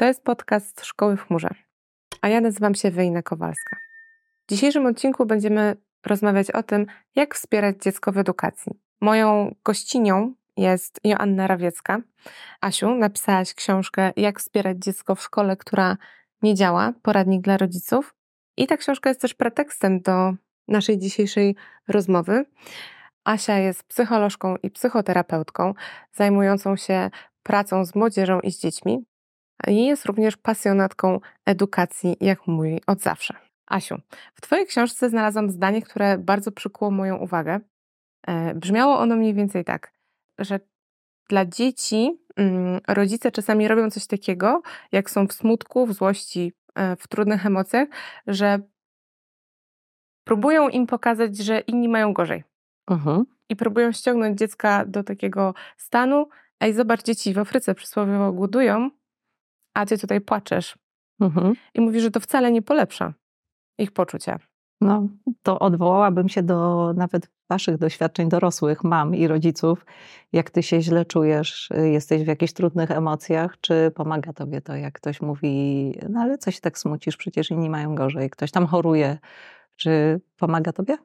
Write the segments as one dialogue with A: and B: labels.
A: To jest podcast Szkoły w Chmurze, a ja nazywam się Wejna Kowalska. W dzisiejszym odcinku będziemy rozmawiać o tym, jak wspierać dziecko w edukacji. Moją gościnią jest Joanna Rawiecka. Asiu, napisałaś książkę Jak wspierać dziecko w szkole, która nie działa, poradnik dla rodziców. I ta książka jest też pretekstem do naszej dzisiejszej rozmowy. Asia jest psycholożką i psychoterapeutką zajmującą się pracą z młodzieżą i z dziećmi. I jest również pasjonatką edukacji, jak mówi od zawsze. Asiu, w Twojej książce znalazłam zdanie, które bardzo przykuło moją uwagę. E, brzmiało ono mniej więcej tak, że dla dzieci mm, rodzice czasami robią coś takiego, jak są w smutku, w złości, e, w trudnych emocjach, że próbują im pokazać, że inni mają gorzej. Uh-huh. I próbują ściągnąć dziecka do takiego stanu. Ej, zobacz, dzieci w Afryce przysłowiowo głodują, a ty tutaj płaczesz. Uh-huh. I mówi, że to wcale nie polepsza ich poczucia.
B: No, to odwołałabym się do nawet waszych doświadczeń dorosłych, mam i rodziców. Jak ty się źle czujesz, jesteś w jakichś trudnych emocjach, czy pomaga tobie to, jak ktoś mówi, no ale coś tak smucisz, przecież inni mają gorzej, ktoś tam choruje, czy pomaga tobie?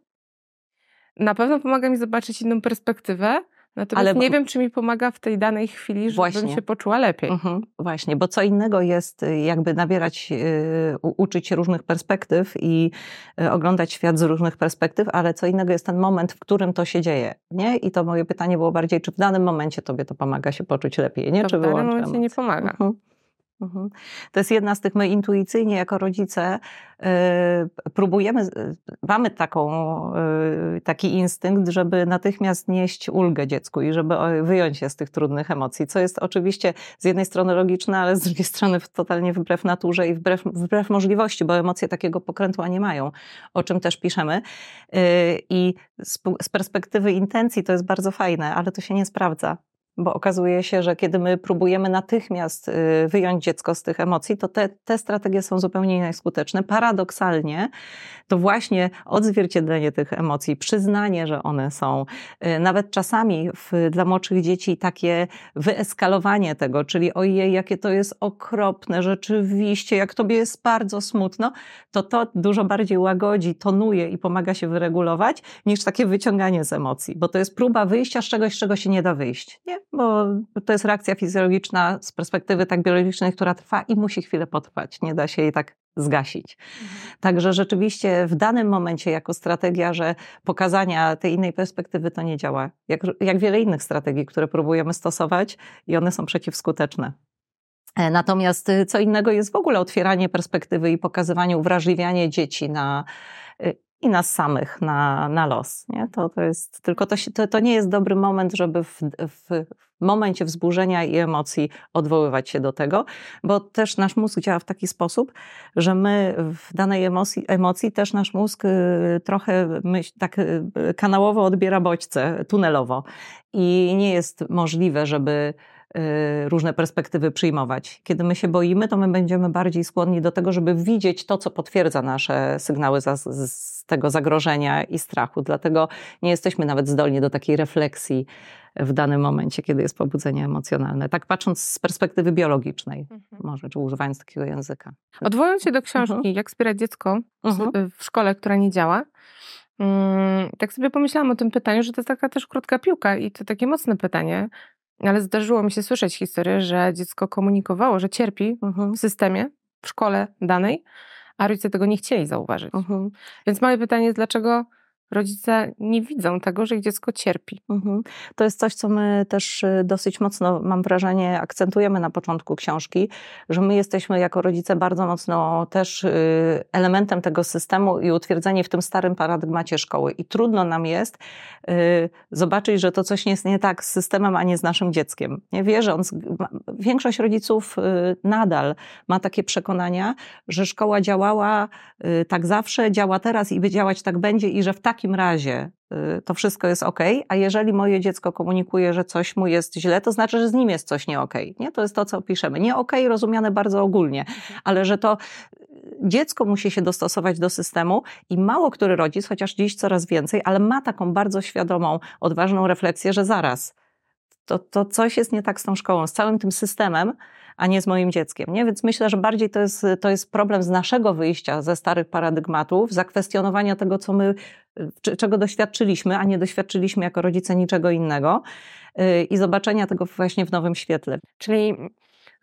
A: Na pewno pomaga mi zobaczyć inną perspektywę, Natomiast Ale... nie wiem, czy mi pomaga w tej danej chwili, żebym Właśnie. się poczuła lepiej. Mhm.
B: Właśnie, bo co innego jest y, jakby nabierać, yy, uczyć się różnych perspektyw i yy, oglądać świat z różnych perspektyw, ale co innego jest ten moment, w którym to się dzieje. Nie? I to moje pytanie było bardziej, czy w danym momencie tobie to pomaga się poczuć lepiej, nie?
A: To
B: czy
A: w danym momencie nie pomaga. Mhm.
B: Mhm. To jest jedna z tych, my intuicyjnie jako rodzice yy, próbujemy, y, mamy taką, yy, taki instynkt, żeby natychmiast nieść ulgę dziecku i żeby wyjąć się z tych trudnych emocji, co jest oczywiście z jednej strony logiczne, ale z drugiej strony totalnie wbrew naturze i wbrew, wbrew możliwości, bo emocje takiego pokrętła nie mają, o czym też piszemy. I z perspektywy intencji to jest bardzo fajne, ale to się nie sprawdza bo okazuje się, że kiedy my próbujemy natychmiast y, wyjąć dziecko z tych emocji, to te, te strategie są zupełnie nieskuteczne. Paradoksalnie to właśnie odzwierciedlenie tych emocji, przyznanie, że one są, y, nawet czasami w, dla młodszych dzieci takie wyeskalowanie tego, czyli ojej, jakie to jest okropne, rzeczywiście, jak tobie jest bardzo smutno, to to dużo bardziej łagodzi, tonuje i pomaga się wyregulować, niż takie wyciąganie z emocji, bo to jest próba wyjścia z czegoś, z czego się nie da wyjść. Nie? Bo to jest reakcja fizjologiczna z perspektywy tak biologicznej, która trwa i musi chwilę potrwać. Nie da się jej tak zgasić. Mhm. Także rzeczywiście w danym momencie jako strategia, że pokazania tej innej perspektywy to nie działa. Jak, jak wiele innych strategii, które próbujemy stosować i one są przeciwskuteczne. E, natomiast y, co innego jest w ogóle otwieranie perspektywy i pokazywanie, uwrażliwianie dzieci na y, i nas samych na, na los. Nie? To, to jest, tylko to, to, to nie jest dobry moment, żeby w, w, momencie wzburzenia i emocji odwoływać się do tego, bo też nasz mózg działa w taki sposób, że my w danej emocji, emocji też nasz mózg y, trochę myśl, tak y, kanałowo odbiera bodźce, tunelowo i nie jest możliwe, żeby różne perspektywy przyjmować. Kiedy my się boimy, to my będziemy bardziej skłonni do tego, żeby widzieć to, co potwierdza nasze sygnały z, z tego zagrożenia i strachu. Dlatego nie jesteśmy nawet zdolni do takiej refleksji w danym momencie, kiedy jest pobudzenie emocjonalne. Tak patrząc z perspektywy biologicznej, mhm. może, czy używając takiego języka.
A: Odwołując się do książki, mhm. jak wspierać dziecko mhm. w szkole, która nie działa, mm, tak sobie pomyślałam o tym pytaniu, że to jest taka też krótka piłka i to takie mocne pytanie, ale zdarzyło mi się słyszeć historię, że dziecko komunikowało, że cierpi mhm. w systemie, w szkole danej, a rodzice tego nie chcieli zauważyć. Mhm. Więc moje pytanie jest, dlaczego rodzice nie widzą tego, że ich dziecko cierpi. Mhm.
B: To jest coś, co my też y, dosyć mocno, mam wrażenie, akcentujemy na początku książki, że my jesteśmy jako rodzice bardzo mocno też y, elementem tego systemu i utwierdzeni w tym starym paradygmacie szkoły. I trudno nam jest y, zobaczyć, że to coś jest nie tak z systemem, a nie z naszym dzieckiem. Nie wierząc, większość rodziców nadal ma takie przekonania, że szkoła działała tak zawsze, działa teraz i działać tak będzie i że w takim takim razie y, to wszystko jest ok, a jeżeli moje dziecko komunikuje, że coś mu jest źle, to znaczy, że z nim jest coś nie ok. Nie? To jest to, co piszemy. Nie ok rozumiane bardzo ogólnie, mhm. ale że to y, dziecko musi się dostosować do systemu i mało który rodzic, chociaż dziś coraz więcej, ale ma taką bardzo świadomą, odważną refleksję, że zaraz, to, to coś jest nie tak z tą szkołą, z całym tym systemem, a nie z moim dzieckiem. Nie? Więc myślę, że bardziej to jest, to jest problem z naszego wyjścia ze starych paradygmatów, zakwestionowania tego, co my, czego doświadczyliśmy, a nie doświadczyliśmy jako rodzice niczego innego y, i zobaczenia tego właśnie w nowym świetle.
A: Czyli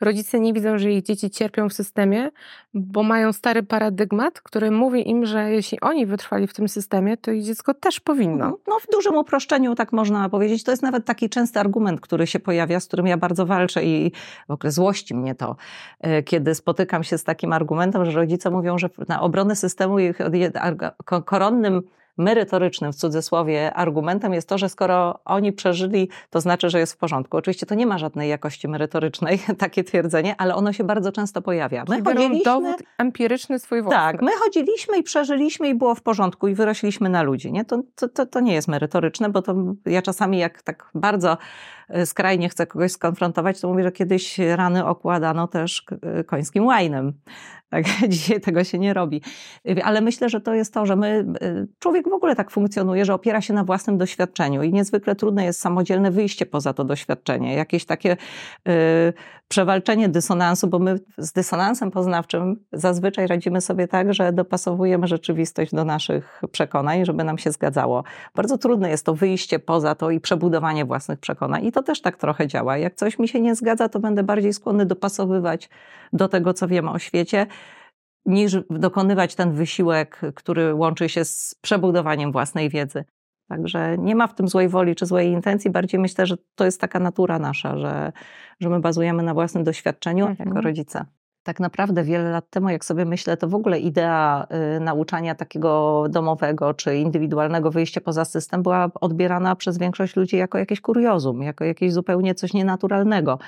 A: rodzice nie widzą, że ich dzieci cierpią w systemie, bo mają stary paradygmat, który mówi im, że jeśli oni wytrwali w tym systemie, to ich dziecko też powinno. Mhm.
B: No w dużym uproszczeniu tak można powiedzieć. To jest nawet taki częsty argument, który się pojawia, z którym ja bardzo walczę i w ogóle złości mnie to, e, kiedy spotykam się z takim argumentem, że rodzice mówią, że na obronę systemu ich koronnym merytorycznym, w cudzysłowie, argumentem jest to, że skoro oni przeżyli, to znaczy, że jest w porządku. Oczywiście to nie ma żadnej jakości merytorycznej, takie twierdzenie, ale ono się bardzo często pojawia.
A: My chodziliśmy, dowód empiryczny swój własny.
B: Tak, my chodziliśmy i przeżyliśmy i było w porządku i wyrośliśmy na ludzi. Nie? To, to, to nie jest merytoryczne, bo to ja czasami jak tak bardzo skrajnie chcę kogoś skonfrontować, to mówię, że kiedyś rany okładano też e, końskim łajnem. Tak, dzisiaj tego się nie robi. Ale myślę, że to jest to, że my, y, człowiek w ogóle tak funkcjonuje, że opiera się na własnym doświadczeniu i niezwykle trudne jest samodzielne wyjście poza to doświadczenie. Jakieś takie y, przewalczenie dysonansu, bo my z dysonansem poznawczym zazwyczaj radzimy sobie tak, że dopasowujemy rzeczywistość do naszych przekonań, żeby nam się zgadzało. Bardzo trudne jest to wyjście poza to i przebudowanie własnych przekonań. I to też tak trochę działa. Jak coś mi się nie zgadza, to będę bardziej skłonny dopasowywać do tego, co wiemy o świecie niż dokonywać ten wysiłek, który łączy się z przebudowaniem własnej wiedzy. Także nie ma w tym złej woli czy złej intencji, bardziej myślę, że to jest taka natura nasza, że, że my bazujemy na własnym doświadczeniu mhm. jako rodzice. Tak naprawdę wiele lat temu, jak sobie myślę, to w ogóle idea y, nauczania takiego domowego czy indywidualnego wyjścia poza system była odbierana przez większość ludzi jako jakieś kuriozum, jako jakieś zupełnie coś nienaturalnego.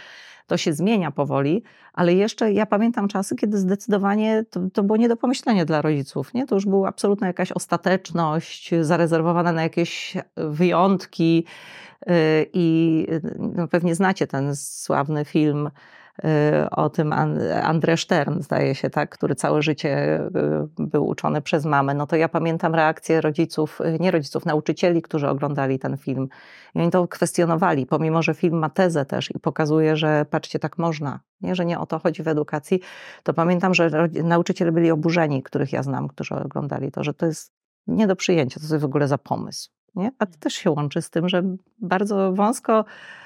B: To się zmienia powoli, ale jeszcze ja pamiętam czasy, kiedy zdecydowanie to, to było nie do pomyślenia dla rodziców. Nie? To już była absolutna jakaś ostateczność, zarezerwowana na jakieś wyjątki. Y, I no, pewnie znacie ten sławny film Y, o tym André Stern, zdaje się, tak, który całe życie y, był uczony przez mamę, no to ja pamiętam reakcję rodziców, y, nie rodziców, nauczycieli, którzy oglądali ten film. I oni to kwestionowali, pomimo, że film ma tezę też i pokazuje, że patrzcie, tak można, nie, że nie o to chodzi w edukacji, to pamiętam, że nauczyciele byli oburzeni, których ja znam, którzy oglądali to, że to jest nie do przyjęcia, to jest w ogóle za pomysł. Nie? A to też się łączy z tym, że bardzo wąsko Y,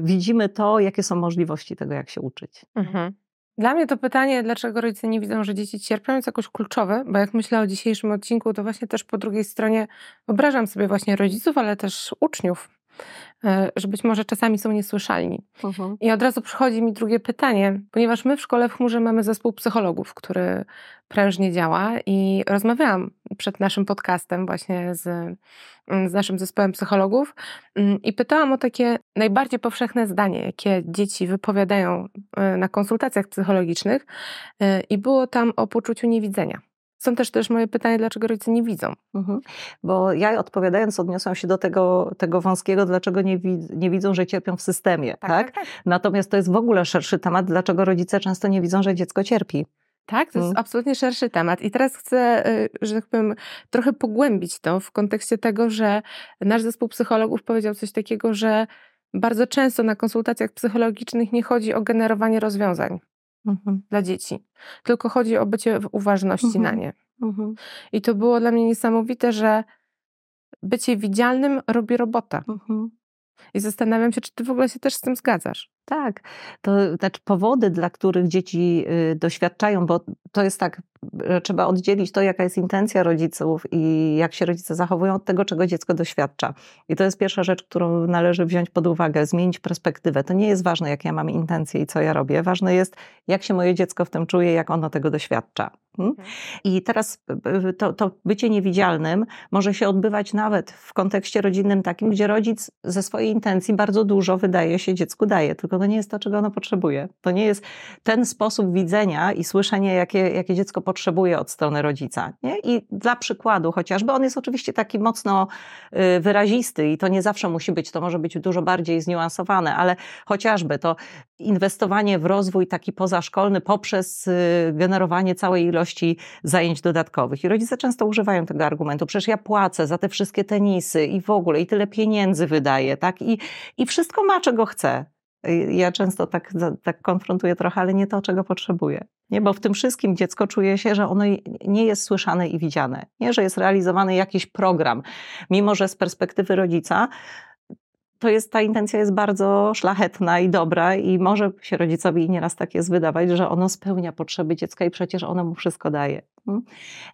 B: widzimy to, jakie są możliwości tego, jak się uczyć. Mhm.
A: Dla mnie to pytanie, dlaczego rodzice nie widzą, że dzieci cierpią, jest jakoś kluczowe, bo jak myślę o dzisiejszym odcinku, to właśnie też po drugiej stronie wyobrażam sobie właśnie rodziców, ale też uczniów, że być może czasami są niesłyszalni. Uh-huh. I od razu przychodzi mi drugie pytanie, ponieważ my w szkole w chmurze mamy zespół psychologów, który prężnie działa i rozmawiałam przed naszym podcastem właśnie z, z naszym zespołem psychologów mm, i pytałam o takie najbardziej powszechne zdanie, jakie dzieci wypowiadają e, na konsultacjach psychologicznych e, i było tam o poczuciu niewidzenia. Są też też moje pytanie, dlaczego rodzice nie widzą. Mhm.
B: Bo ja odpowiadając odniosłam się do tego, tego wąskiego, dlaczego nie, nie widzą, że cierpią w systemie. Tak, tak? tak? Natomiast to jest w ogóle szerszy temat, dlaczego rodzice często nie widzą, że dziecko cierpi.
A: Tak, to jest mm. absolutnie szerszy temat. I teraz chcę, y, że tak powiem, trochę pogłębić to w kontekście tego, że nasz zespół psychologów powiedział coś takiego, że bardzo często na konsultacjach psychologicznych nie chodzi o generowanie rozwiązań mhm. dla dzieci, tylko chodzi o bycie w uważności mhm. na nie. Mhm. I to było dla mnie niesamowite, że bycie widzialnym robi robotę. Mhm. I zastanawiam się, czy ty w ogóle się też z tym zgadzasz.
B: Tak, to znaczy powody, dla których dzieci y, doświadczają, bo to jest tak, trzeba oddzielić to, jaka jest intencja rodziców i jak się rodzice zachowują od tego, czego dziecko doświadcza. I to jest pierwsza rzecz, którą należy wziąć pod uwagę, zmienić perspektywę. To nie jest ważne, jakie ja mam intencje i co ja robię. Ważne jest, jak się moje dziecko w tym czuje, jak ono tego doświadcza. Hmm? Mhm. I teraz to, to bycie niewidzialnym może się odbywać nawet w kontekście rodzinnym takim, gdzie rodzic ze swojej intencji bardzo dużo wydaje się dziecku daje, tylko to nie jest to, czego ono potrzebuje. To nie jest ten sposób widzenia i słyszenia, jakie, jakie dziecko potrzebuje od strony rodzica. Nie? I dla przykładu chociażby, on jest oczywiście taki mocno y, wyrazisty i to nie zawsze musi być, to może być dużo bardziej zniuansowane, ale chociażby to inwestowanie w rozwój taki pozaszkolny poprzez y, generowanie całej ilości zajęć dodatkowych. I rodzice często używają tego argumentu, przecież ja płacę za te wszystkie tenisy i w ogóle, i tyle pieniędzy wydaję, tak? I, i wszystko ma, czego chcę. Ja często tak, tak konfrontuję trochę, ale nie to, czego potrzebuję. Nie? Bo w tym wszystkim dziecko czuje się, że ono nie jest słyszane i widziane. Nie? Że jest realizowany jakiś program. Mimo, że z perspektywy rodzica to jest, ta intencja jest bardzo szlachetna i dobra i może się rodzicowi nieraz tak jest wydawać, że ono spełnia potrzeby dziecka i przecież ono mu wszystko daje. Mm.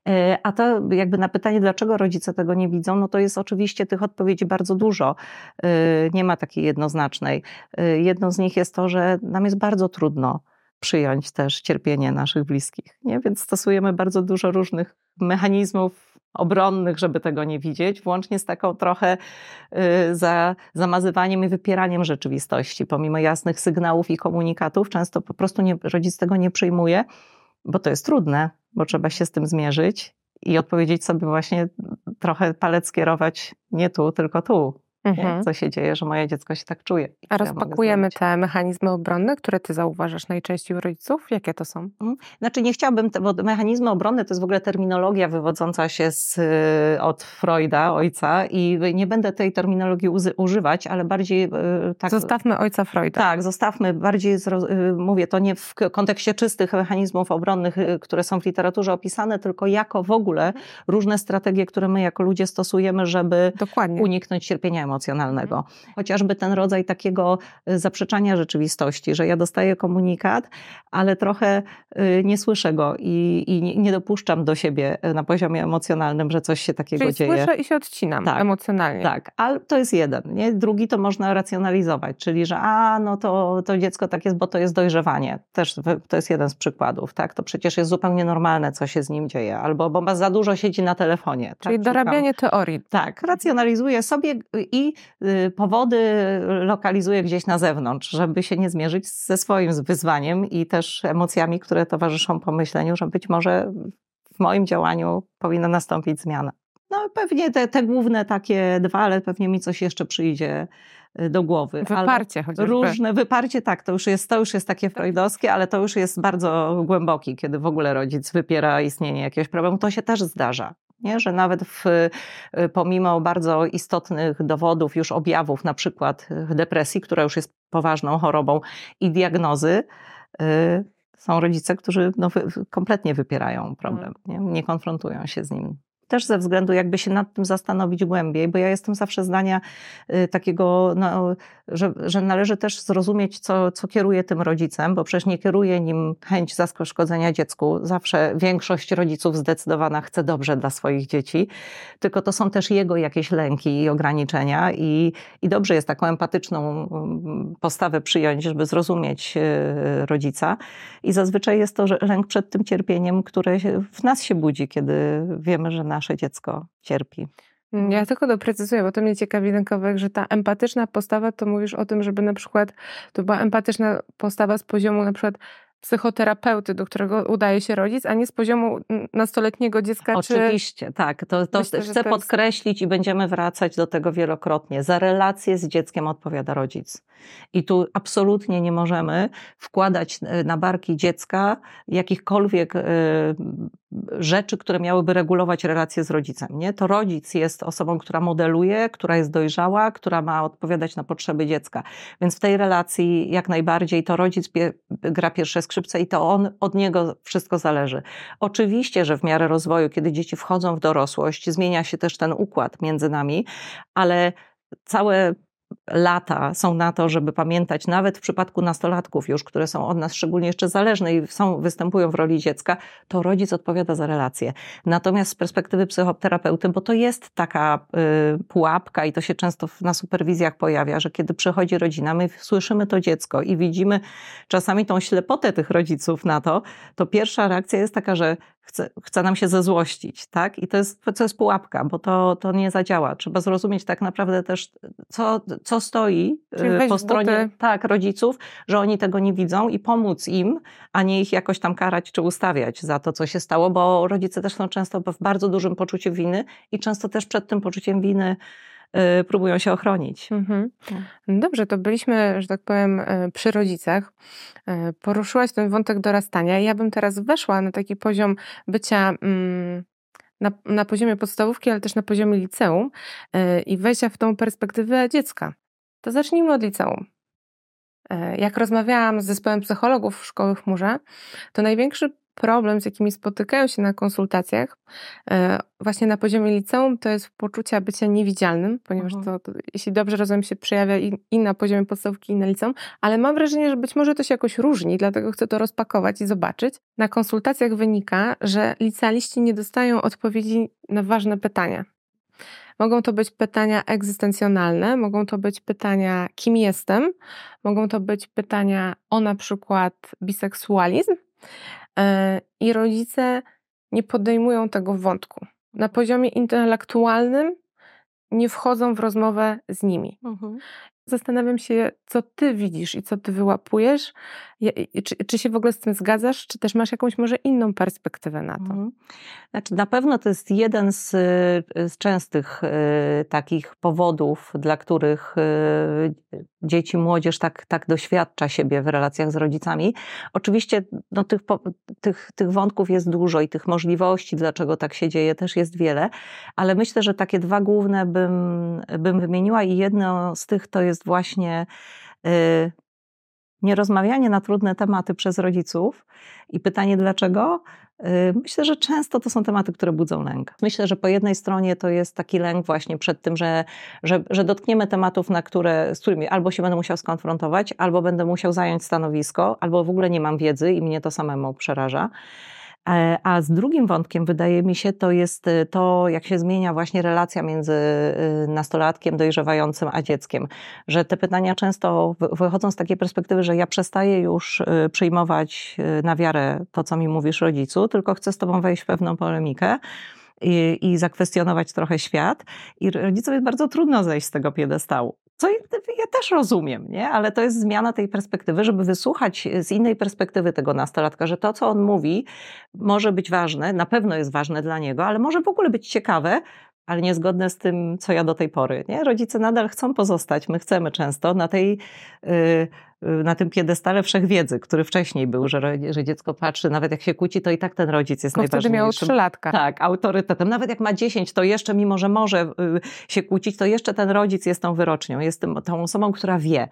B: E, a to jakby na pytanie, dlaczego rodzice tego nie widzą, no to jest oczywiście tych odpowiedzi bardzo dużo. E, nie ma takiej jednoznacznej. E, jedną z nich jest to, że nam jest bardzo trudno przyjąć też cierpienie naszych bliskich. Nie? Więc stosujemy bardzo dużo różnych mechanizmów obronnych, żeby tego nie widzieć, włącznie z taką trochę y, za, zamazywaniem i wypieraniem rzeczywistości. Pomimo jasnych sygnałów i komunikatów, często po prostu nie, rodzic tego nie przyjmuje, bo to jest trudne, bo trzeba się z tym zmierzyć i odpowiedzieć sobie właśnie trochę palec skierować nie tu, tylko tu. Mhm. Co się dzieje, że moje dziecko się tak czuje.
A: A rozpakujemy ja te mechanizmy obronne, które ty zauważasz najczęściej u rodziców? Jakie to są?
B: Mhm. Znaczy nie chciałabym, bo mechanizmy obronne to jest w ogóle terminologia wywodząca się z, y, od Freuda, ojca i nie będę tej terminologii używać, ale bardziej
A: y, tak... Zostawmy ojca Freuda.
B: Tak, zostawmy bardziej, y, mówię to nie w kontekście czystych mechanizmów obronnych, które są w literaturze opisane, tylko jako w ogóle różne strategie, które my jako ludzie stosujemy, żeby Dokładnie. uniknąć cierpienia emocjonalnego. Mhm. Chociażby ten rodzaj takiego y, zaprzeczania rzeczywistości, że ja dostaję komunikat, ale trochę y, nie słyszę go i, i nie dopuszczam do siebie y, na poziomie emocjonalnym, że coś się takiego
A: Czyli
B: dzieje.
A: słyszę i się odcinam tak, emocjonalnie.
B: Tak, ale to jest jeden. Nie? Drugi to można racjonalizować, czyli że a, no to, to dziecko tak jest, bo to jest dojrzewanie. Też to jest jeden z przykładów. Tak? To przecież jest zupełnie normalne, co się z nim dzieje. Albo bo za dużo siedzi na telefonie.
A: Czyli tak? dorabianie teorii.
B: Tak, racjonalizuję sobie i i y, powody lokalizuje gdzieś na zewnątrz, żeby się nie zmierzyć ze swoim wyzwaniem i też emocjami, które towarzyszą pomyśleniu, że być może w moim działaniu powinna nastąpić zmiana. No pewnie te, te główne takie dwa, ale pewnie mi coś jeszcze przyjdzie y, do głowy.
A: Wyparcie chociażby.
B: Różne, wyparcie tak, to już, jest, to już jest takie freudowskie, ale to już jest bardzo głęboki, kiedy w ogóle rodzic wypiera istnienie jakiegoś problemu. To się też zdarza. Nie? Że nawet w, y, pomimo bardzo istotnych dowodów, już objawów, na przykład y, depresji, która już jest poważną chorobą i diagnozy, y, są rodzice, którzy no, kompletnie wypierają problem, mhm. nie? nie konfrontują się z nim też ze względu jakby się nad tym zastanowić głębiej, bo ja jestem zawsze zdania takiego, no, że, że należy też zrozumieć, co, co kieruje tym rodzicem, bo przecież nie kieruje nim chęć zaszkodzenia dziecku. Zawsze większość rodziców zdecydowana chce dobrze dla swoich dzieci, tylko to są też jego jakieś lęki i ograniczenia i, i dobrze jest taką empatyczną mm, postawę przyjąć, żeby zrozumieć e, rodzica. I zazwyczaj jest to lęk przed tym cierpieniem, które w nas się budzi, kiedy wiemy, że nasze dziecko cierpi.
A: Mm, ja tylko doprecyzuję, bo to mnie ciekawi, Lękowek, że ta empatyczna postawa, to mówisz o tym, żeby na przykład to była empatyczna postawa z poziomu na przykład psychoterapeuty, do którego udaje się rodzic, a nie z poziomu nastoletniego dziecka.
B: Oczywiście,
A: czy...
B: tak. To, to Myślę, chcę to podkreślić jest... i będziemy wracać do tego wielokrotnie. Za relację z dzieckiem odpowiada rodzic. I tu absolutnie nie możemy wkładać e, na barki dziecka jakichkolwiek y, rzeczy, które miałyby regulować relacje z rodzicem. Nie? To rodzic jest osobą, która modeluje, która jest dojrzała, która ma odpowiadać na potrzeby dziecka. Więc w tej relacji jak najbardziej to rodzic gra pierwsze skrzypce i to on, od niego wszystko zależy. Oczywiście, że w miarę rozwoju, kiedy dzieci wchodzą w dorosłość, zmienia się też ten układ między nami, ale całe lata są na to, żeby pamiętać, nawet w przypadku nastolatków już, które są od nas szczególnie jeszcze zależne i są, występują w roli dziecka, to rodzic odpowiada za relacje. Natomiast z perspektywy psychoterapeuty, bo to jest taka y, pułapka i to się często na superwizjach pojawia, że kiedy przychodzi rodzina, my słyszymy to dziecko i widzimy czasami tą ślepotę tych rodziców na to, to pierwsza reakcja jest taka, że chce, chce nam się zezłościć, tak? I to jest, to jest pułapka, bo to, to nie zadziała. Trzeba zrozumieć tak naprawdę też, co, co stoi y, po stronie tak, rodziców, że oni tego nie widzą i pomóc im, a nie ich jakoś tam karać czy ustawiać za to, co się stało, bo rodzice też są często w bardzo dużym poczuciu winy i często też przed tym poczuciem winy próbują się ochronić. Mhm.
A: Tak. Dobrze, to byliśmy, że tak powiem, y, przy rodzicach. Y, poruszyłaś ten wątek dorastania. Ja bym teraz weszła na taki poziom bycia mm, na, na poziomie podstawówki, ale też na poziomie liceum i wejścia w tą perspektywę dziecka. To zacznijmy od liceum. Jak rozmawiałam z zespołem psychologów w szkoły chmurze, to największy problem, z jakimi spotykają się na konsultacjach, e, właśnie na poziomie liceum, to jest poczucie bycia niewidzialnym, ponieważ mhm. to, to, jeśli dobrze rozumiem, się przejawia i, i, na poziomie podstawówki, i na liceum, ale mam wrażenie, że być może to się jakoś różni, dlatego chcę to rozpakować i zobaczyć. Na konsultacjach wynika, że licealiści nie dostają odpowiedzi na ważne pytania. Mogą to być pytania egzystencjonalne, mogą to być pytania, kim jestem, mogą to być pytania o na przykład biseksualizm, i rodzice nie podejmują tego wątku. Na poziomie intelektualnym nie wchodzą w rozmowę z nimi. Mhm. Zastanawiam się, co ty widzisz i co ty wyłapujesz. Czy, czy się w ogóle z tym zgadzasz, czy też masz jakąś może inną perspektywę na to? Mhm.
B: Znaczy, na pewno to jest jeden z, z częstych y, takich powodów, dla których y, dzieci, młodzież tak, tak doświadcza siebie w relacjach z rodzicami. Oczywiście no, tych, tych, tych wątków jest dużo i tych możliwości, dlaczego tak się dzieje, też jest wiele, ale myślę, że takie dwa główne bym, bym wymieniła i jedno z tych to jest właśnie y, nierozmawianie na trudne tematy przez rodziców i pytanie dlaczego, y, Myślę, że często to są tematy, które budzą lęk. Myślę, że po jednej stronie to jest taki lęk właśnie przed tym, że, że, że dotkniemy tematów, na które, z którymi albo się będę musiał skonfrontować, albo będę musiał zająć stanowisko, albo w ogóle nie mam wiedzy i mnie to samemu przeraża. E, a z drugim wątkiem, wydaje mi się, to jest e, to, jak się zmienia właśnie relacja między e, nastolatkiem dojrzewającym a dzieckiem. Że te pytania często wychodzą z takiej perspektywy, że ja przestaję już przyjmować na wiarę to, co mi mówisz rodzicu, tylko chcę z tobą wejść w pewną polemikę i, i zakwestionować trochę świat. I rodzicom jest bardzo trudno zejść z tego piedestału. Co ja, też rozumiem, nie? ale to jest zmiana tej perspektywy, żeby wysłuchać z innej perspektywy tego nastolatka, że to, co on mówi, może być ważne, na pewno jest ważne dla niego, ale może w ogóle być ciekawe, ale niezgodne z tym, co ja do tej pory. Nie? Rodzice nadal chcą pozostać, my chcemy często na tej. Yy, na tym piedestale wszechwiedzy, który wcześniej był, że, że dziecko patrzy, nawet jak się kłóci, to i tak ten rodzic jest Tylko najważniejszy.
A: wtedy miało trzylatka.
B: Tak, autorytetem. Nawet jak ma dziesięć, to jeszcze, mimo że może y, się kłócić, to jeszcze ten rodzic jest tą wyrocznią, jest tym, tą osobą, która wie.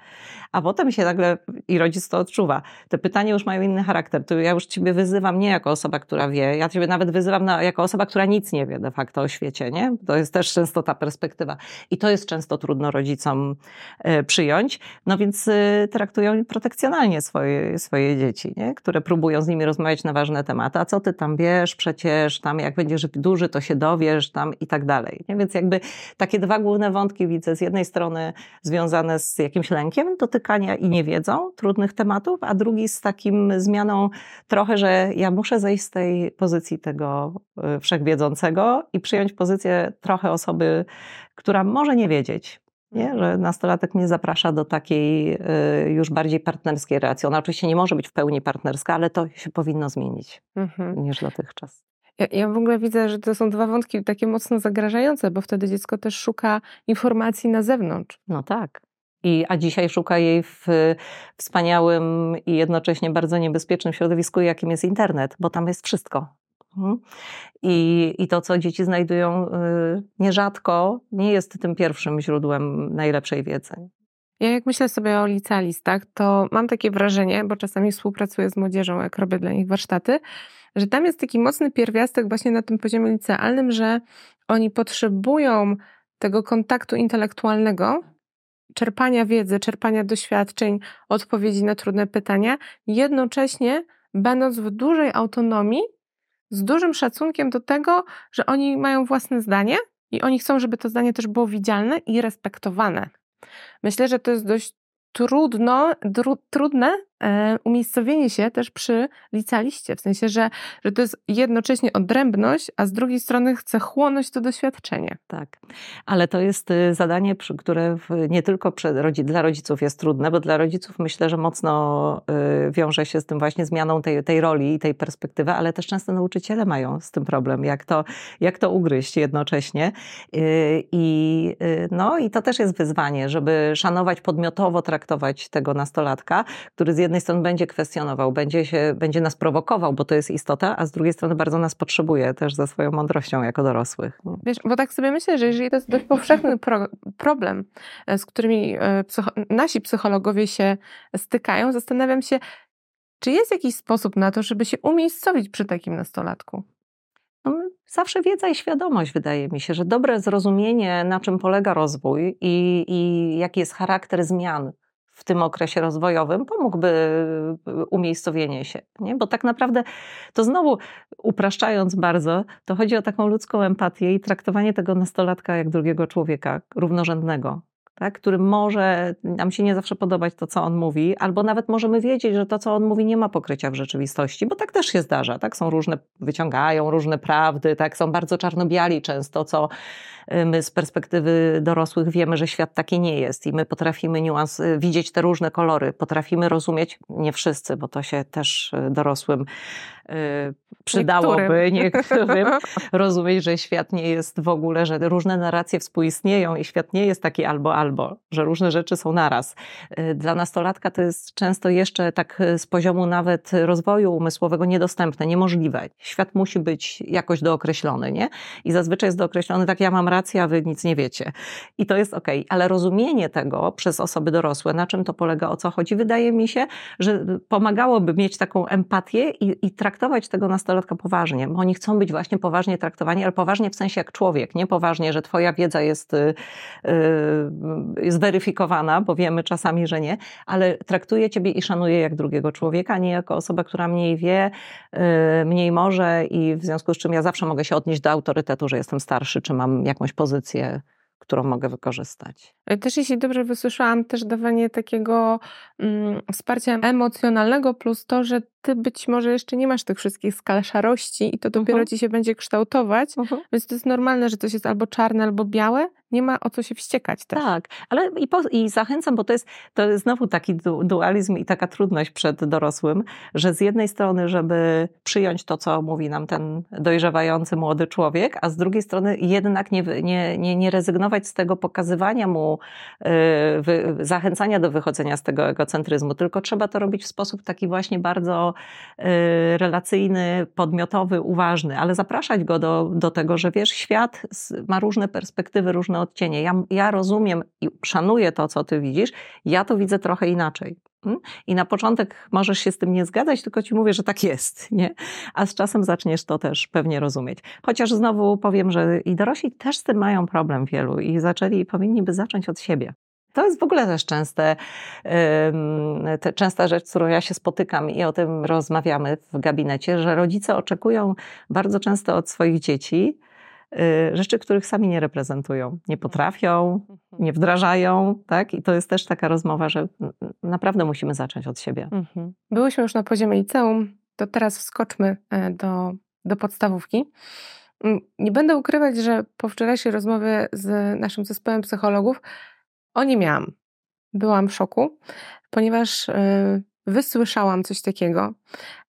B: A potem się nagle, i rodzic to odczuwa, te pytania już mają inny charakter. To ja już ciebie wyzywam nie jako osoba, która wie, ja ciebie nawet wyzywam na, jako osoba, która nic nie wie de facto o świecie, nie? To jest też często ta perspektywa. I to jest często trudno rodzicom y, przyjąć. No więc traktują protekcjonalnie swoje, swoje dzieci, nie? które próbują z nimi rozmawiać na ważne tematy. A co ty tam wiesz? Przecież tam jak będziesz duży, to się dowiesz tam i tak dalej. Nie? Więc jakby takie dwa główne wątki widzę. Z jednej strony związane z jakimś lękiem dotykania i niewiedzą trudnych tematów, a drugi z takim zmianą trochę, że ja muszę zejść z tej pozycji tego y, wszechwiedzącego i przyjąć pozycję trochę osoby, która może nie wiedzieć, nie? że nastolatek mnie zaprasza do takiej y, już bardziej partnerskiej relacji. Ona oczywiście nie może być w pełni partnerska, ale to się powinno zmienić mhm. niż dotychczas.
A: Ja, ja w ogóle widzę, że to są dwa wątki takie mocno zagrażające, bo wtedy dziecko też szuka informacji na zewnątrz.
B: No tak. I, a dzisiaj szuka jej w wspaniałym i jednocześnie bardzo niebezpiecznym środowisku, jakim jest internet, bo tam jest wszystko. Mhm. I, I to, co dzieci znajdują y, nierzadko, nie jest tym pierwszym źródłem najlepszej wiedzy.
A: Ja jak myślę sobie o licealistach, to mam takie wrażenie, bo czasami współpracuję z młodzieżą, jak robię dla nich warsztaty, że tam jest taki mocny pierwiastek właśnie na tym poziomie licealnym, że oni potrzebują tego kontaktu intelektualnego, czerpania wiedzy, czerpania doświadczeń, odpowiedzi na trudne pytania, jednocześnie będąc w dużej autonomii z dużym szacunkiem do tego, że oni mają własne zdanie i oni chcą, żeby to zdanie też było widzialne i respektowane. Myślę, że to jest dość trudno, trudne e, umiejscowienie się też przy licealiście, w sensie, że, że to jest jednocześnie odrębność, a z drugiej strony chce chłonąć to doświadczenie.
B: Tak, ale to jest y, zadanie, które nie tylko dla rodziców jest trudne, bo dla rodziców myślę, że mocno y, wiąże się z tym właśnie zmianą tej, tej roli i tej perspektywy, ale też często nauczyciele mają z tym problem, jak to, jak to ugryźć jednocześnie. Y, I, no, I to też jest wyzwanie, żeby szanować podmiotowo traktować tego nastolatka, który z jednej strony będzie kwestionował, będzie, się, będzie nas prowokował, bo to jest istota, a z drugiej strony bardzo nas potrzebuje też za swoją mądrością jako dorosłych.
A: Wiesz, bo tak sobie myślę, że jeżeli to jest dość powszechny pro problem, z którymi psycho nasi psychologowie się stykają, zastanawiam się, czy jest jakiś sposób na to, żeby się umiejscowić przy takim nastolatku?
B: No, zawsze wiedza i świadomość, wydaje mi się, że dobre zrozumienie, na czym polega rozwój i, i jaki jest charakter zmian w tym okresie rozwojowym, pomógłby y, umiejscowienie się. Nie? Bo tak naprawdę to znowu, upraszczając bardzo, to chodzi o taką ludzką empatię i traktowanie tego nastolatka jak drugiego człowieka, równorzędnego tak, którym może nam się nie zawsze podobać to, co on mówi, albo nawet możemy wiedzieć, że to, co on mówi, nie ma pokrycia w rzeczywistości, bo tak też się zdarza, tak? Są różne, wyciągają różne prawdy, tak? Są bardzo czarno-biali często, co y, my z perspektywy dorosłych wiemy, że świat taki nie jest i my potrafimy niuans, y, widzieć te różne kolory, potrafimy rozumieć, nie wszyscy, bo to się też y, dorosłym przydałoby niektórym, niektórym rozumieć, że świat nie jest w ogóle, że różne narracje współistnieją i świat nie jest taki albo albo, że różne rzeczy są naraz. Y, dla nastolatka to jest często jeszcze tak z poziomu nawet rozwoju umysłowego niedostępne, niemożliwe. Świat musi być jakoś dookreślony, nie? I zazwyczaj jest dookreślony tak, ja mam rację, a wy nic nie wiecie. I to jest okej, okay. ale rozumienie tego przez osoby dorosłe, na czym to polega, o co chodzi, wydaje mi się, że pomagałoby mieć taką empatię i, i traktować tego nastolatka poważnie, bo oni chcą być właśnie poważnie traktowani, ale poważnie w sensie jak człowiek, nie poważnie, że twoja wiedza jest yy, zweryfikowana, bo wiemy czasami, że nie, ale traktuje ciebie i szanuje jak drugiego człowieka, nie jako osoba, która mniej wie, yy, mniej może i w związku z czym ja zawsze mogę się odnieść do autorytetu, że jestem starszy, czy mam jakąś pozycję którą mogę wykorzystać.
A: Też jeśli dobrze wysłyszałam, też dawanie takiego mm, wsparcia emocjonalnego plus to, że ty być może jeszcze nie masz tych wszystkich skal szarości i to dopiero uh -huh. ci się będzie kształtować, uh -huh. więc to jest normalne, że coś jest albo czarne, albo białe, nie ma o co się wściekać też.
B: Tak, ale i, po, i zachęcam, bo to jest, to jest znowu taki dualizm i taka trudność przed dorosłym, że z jednej strony, żeby przyjąć to, co mówi nam ten dojrzewający młody człowiek, a z drugiej strony jednak nie, nie, nie, nie rezygnować z tego pokazywania mu, yy, wy, zachęcania do wychodzenia z tego egocentryzmu, tylko trzeba to robić w sposób taki właśnie bardzo relacyjny, podmiotowy, uważny, ale zapraszać go do, do tego, że wiesz, świat ma różne perspektywy, różne różne odcienie. Ja, ja rozumiem i szanuję to, co ty widzisz, ja to widzę trochę inaczej. Mm? I na początek możesz się z tym nie zgadzać, tylko ci mówię, że tak jest, nie? A z czasem zaczniesz to też pewnie rozumieć. Chociaż znowu powiem, że i dorośli też z tym mają problem wielu i zaczęli, powinni by zacząć od siebie. To jest w ogóle też częste, te, częsta rzecz, z którą ja się spotykam i o tym rozmawiamy w gabinecie, że rodzice oczekują bardzo często od swoich dzieci, Y, rzeczy, których sami nie reprezentują, nie potrafią, mhm. nie wdrażają, tak? I to jest też taka rozmowa, że naprawdę musimy zacząć od siebie. Mhm.
A: Byłyśmy już na poziomie liceum, to teraz wskoczmy e, do, do podstawówki. Mm, nie będę ukrywać, że po wczorajszej rozmowie z naszym zespołem psychologów o nie miałam. Byłam w szoku, ponieważ e, wysłyszałam coś takiego,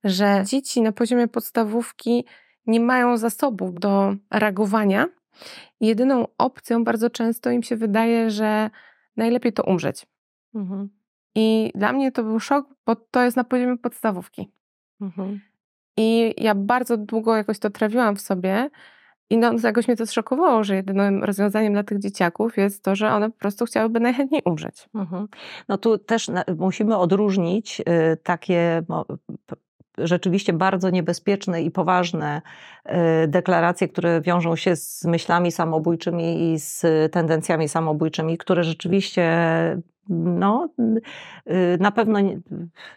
A: że dzieci na poziomie podstawówki nie mają zasobów do reagowania. Jedyną opcją bardzo często im się wydaje, że najlepiej to umrzeć. Mhm. I dla mnie to był szok, bo to jest na poziomie podstawówki. Mhm. I ja bardzo długo jakoś to trawiłam w sobie. I no, jakoś mnie to zszokowało, że jedynym rozwiązaniem dla tych dzieciaków jest to, że one po prostu chciałyby najchętniej umrzeć. Mhm.
B: No tu też musimy odróżnić y, takie rzeczywiście bardzo niebezpieczne i poważne e, deklaracje, które wiążą się z myślami samobójczymi i z tendencjami samobójczymi, które rzeczywiście no, y, na pewno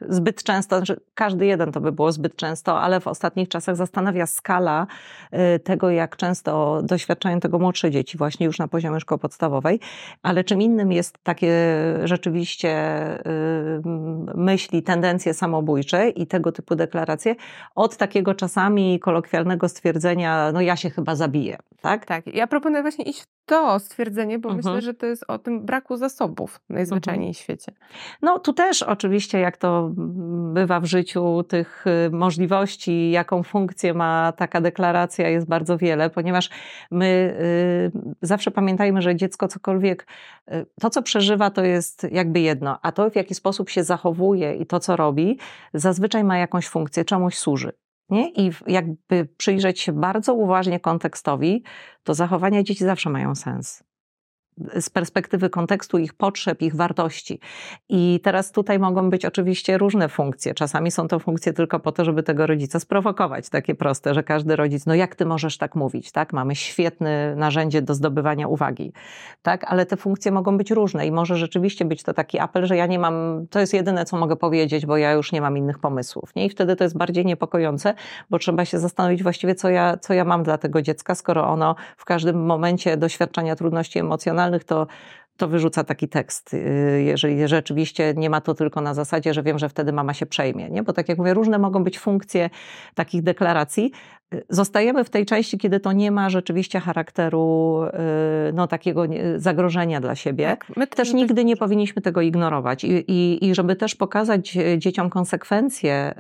B: zbyt często, znaczy każdy jeden to by było zbyt często, ale w ostatnich czasach zastanawia skala y, tego, jak często doświadczają tego młodsze dzieci, właśnie już na poziomie szkoły podstawowej. Ale czym innym jest takie rzeczywiście y, myśli, tendencje samobójcze i tego typu deklaracje, od takiego czasami kolokwialnego stwierdzenia, no ja się chyba zabiję. Tak,
A: tak. Ja proponuję właśnie iść w to stwierdzenie, bo mhm. myślę, że to jest o tym braku zasobów najzwyczajniej zwyczajnie mhm. świecie.
B: No tu też oczywiście, jak to bywa w życiu, tych y, możliwości, jaką funkcję ma taka deklaracja jest bardzo wiele, ponieważ my y, zawsze pamiętajmy, że dziecko cokolwiek, y, to co przeżywa to jest jakby jedno, a to w jaki sposób się zachowuje i to co robi, zazwyczaj ma jakąś funkcję, czemuś służy. Nie? I jakby przyjrzeć się bardzo uważnie kontekstowi, to zachowania dzieci zawsze mają sens z perspektywy kontekstu ich potrzeb, ich wartości. I teraz tutaj mogą być oczywiście różne funkcje. Czasami są to funkcje tylko po to, żeby tego rodzica sprowokować, takie proste, że każdy rodzic, no jak ty możesz tak mówić, tak? Mamy świetne narzędzie do zdobywania uwagi, tak? Ale te funkcje mogą być różne i może rzeczywiście być to taki apel, że ja nie mam, to jest jedyne, co mogę powiedzieć, bo ja już nie mam innych pomysłów, nie? I wtedy to jest bardziej niepokojące, bo trzeba się zastanowić właściwie, co ja, co ja mam dla tego dziecka, skoro ono w każdym momencie doświadczania trudności emocjonalnych to, to wyrzuca taki tekst, y, jeżeli rzeczywiście nie ma to tylko na zasadzie, że wiem, że wtedy mama się przejmie. Nie? Bo tak jak mówię, różne mogą być funkcje takich deklaracji. Y, zostajemy w tej części, kiedy to nie ma rzeczywiście charakteru y, no, takiego zagrożenia dla siebie. Tak, my też nigdy nie powinniśmy tego ignorować. I, i, I żeby też pokazać dzieciom konsekwencje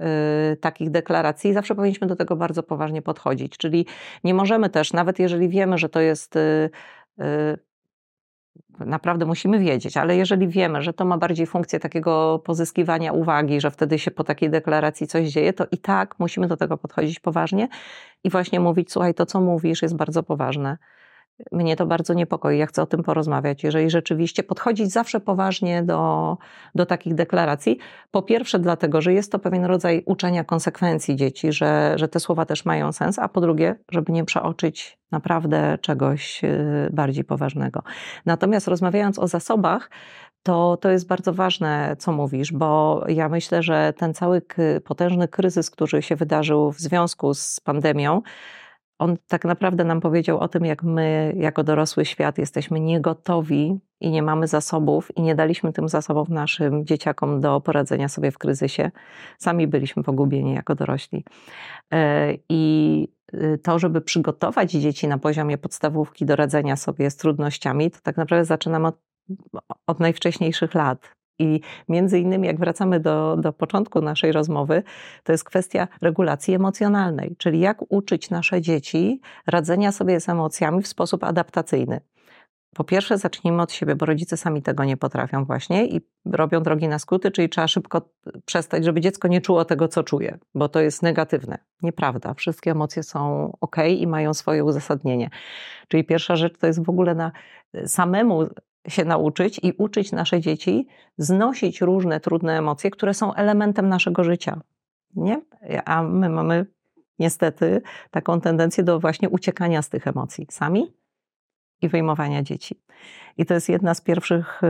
B: takich deklaracji, zawsze powinniśmy do tego bardzo poważnie podchodzić. Czyli nie możemy też, nawet jeżeli wiemy, że to jest naprawdę musimy wiedzieć, ale jeżeli wiemy, że to ma bardziej funkcję takiego pozyskiwania uwagi, że wtedy się po takiej deklaracji coś dzieje, to i tak musimy do tego podchodzić poważnie i właśnie mówić, słuchaj, to co mówisz jest bardzo poważne mnie to bardzo niepokoi, ja chcę o tym porozmawiać. Jeżeli rzeczywiście podchodzić zawsze poważnie do, do takich deklaracji, po pierwsze dlatego, że jest to pewien rodzaj uczenia konsekwencji dzieci, że, że te słowa też mają sens, a po drugie, żeby nie przeoczyć naprawdę czegoś y, bardziej poważnego. Natomiast rozmawiając o zasobach, to, to jest bardzo ważne, co mówisz, bo ja myślę, że ten cały potężny kryzys, który się wydarzył w związku z pandemią, on tak naprawdę nam powiedział o tym, jak my, jako dorosły świat, jesteśmy niegotowi i nie mamy zasobów, i nie daliśmy tym zasobów naszym dzieciakom do poradzenia sobie w kryzysie. Sami byliśmy pogubieni jako dorośli. E, I y, to, żeby przygotować dzieci na poziomie podstawówki do radzenia sobie z trudnościami, to tak naprawdę zaczynamy od, od najwcześniejszych lat. I między innymi, jak wracamy do, do początku naszej rozmowy, to jest kwestia regulacji emocjonalnej, czyli jak uczyć nasze dzieci radzenia sobie z emocjami w sposób adaptacyjny. Po pierwsze, zacznijmy od siebie, bo rodzice sami tego nie potrafią właśnie i robią drogi na skróty, czyli trzeba szybko przestać, żeby dziecko nie czuło tego, co czuje, bo to jest negatywne. Nieprawda. Wszystkie emocje są ok i mają swoje uzasadnienie. Czyli pierwsza rzecz to jest w ogóle na samemu się nauczyć i uczyć nasze dzieci znosić różne trudne emocje, które są elementem naszego życia. Nie? A my mamy niestety taką tendencję do właśnie uciekania z tych emocji sami i wyjmowania dzieci. I to jest jedna z pierwszych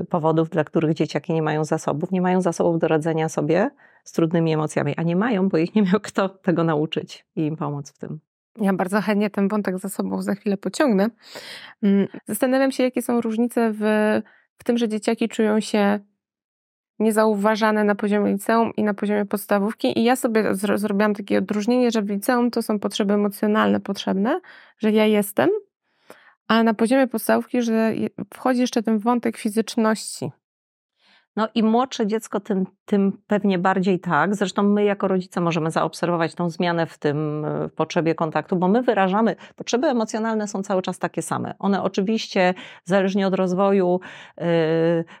B: y, powodów, dla których dzieciaki nie mają zasobów. Nie mają zasobów do radzenia sobie z trudnymi emocjami, a nie mają, bo ich nie miał kto tego nauczyć i im pomóc w tym.
A: Ja bardzo chętnie ten wątek za sobą za chwilę pociągnę. Mm, zastanawiam się, jakie są różnice w, w tym, że dzieciaki czują się niezauważane na poziomie liceum i na poziomie podstawówki. I ja sobie zrobiłam takie odróżnienie, że w liceum to są potrzeby emocjonalne potrzebne, że ja jestem, a na poziomie podstawówki, że wchodzi jeszcze ten wątek fizyczności.
B: No i młodsze dziecko tym, tym pewnie bardziej tak. Zresztą my jako rodzice możemy zaobserwować tą zmianę w tym w potrzebie kontaktu, bo my wyrażamy, potrzeby emocjonalne są cały czas takie same. One oczywiście zależnie od rozwoju yy,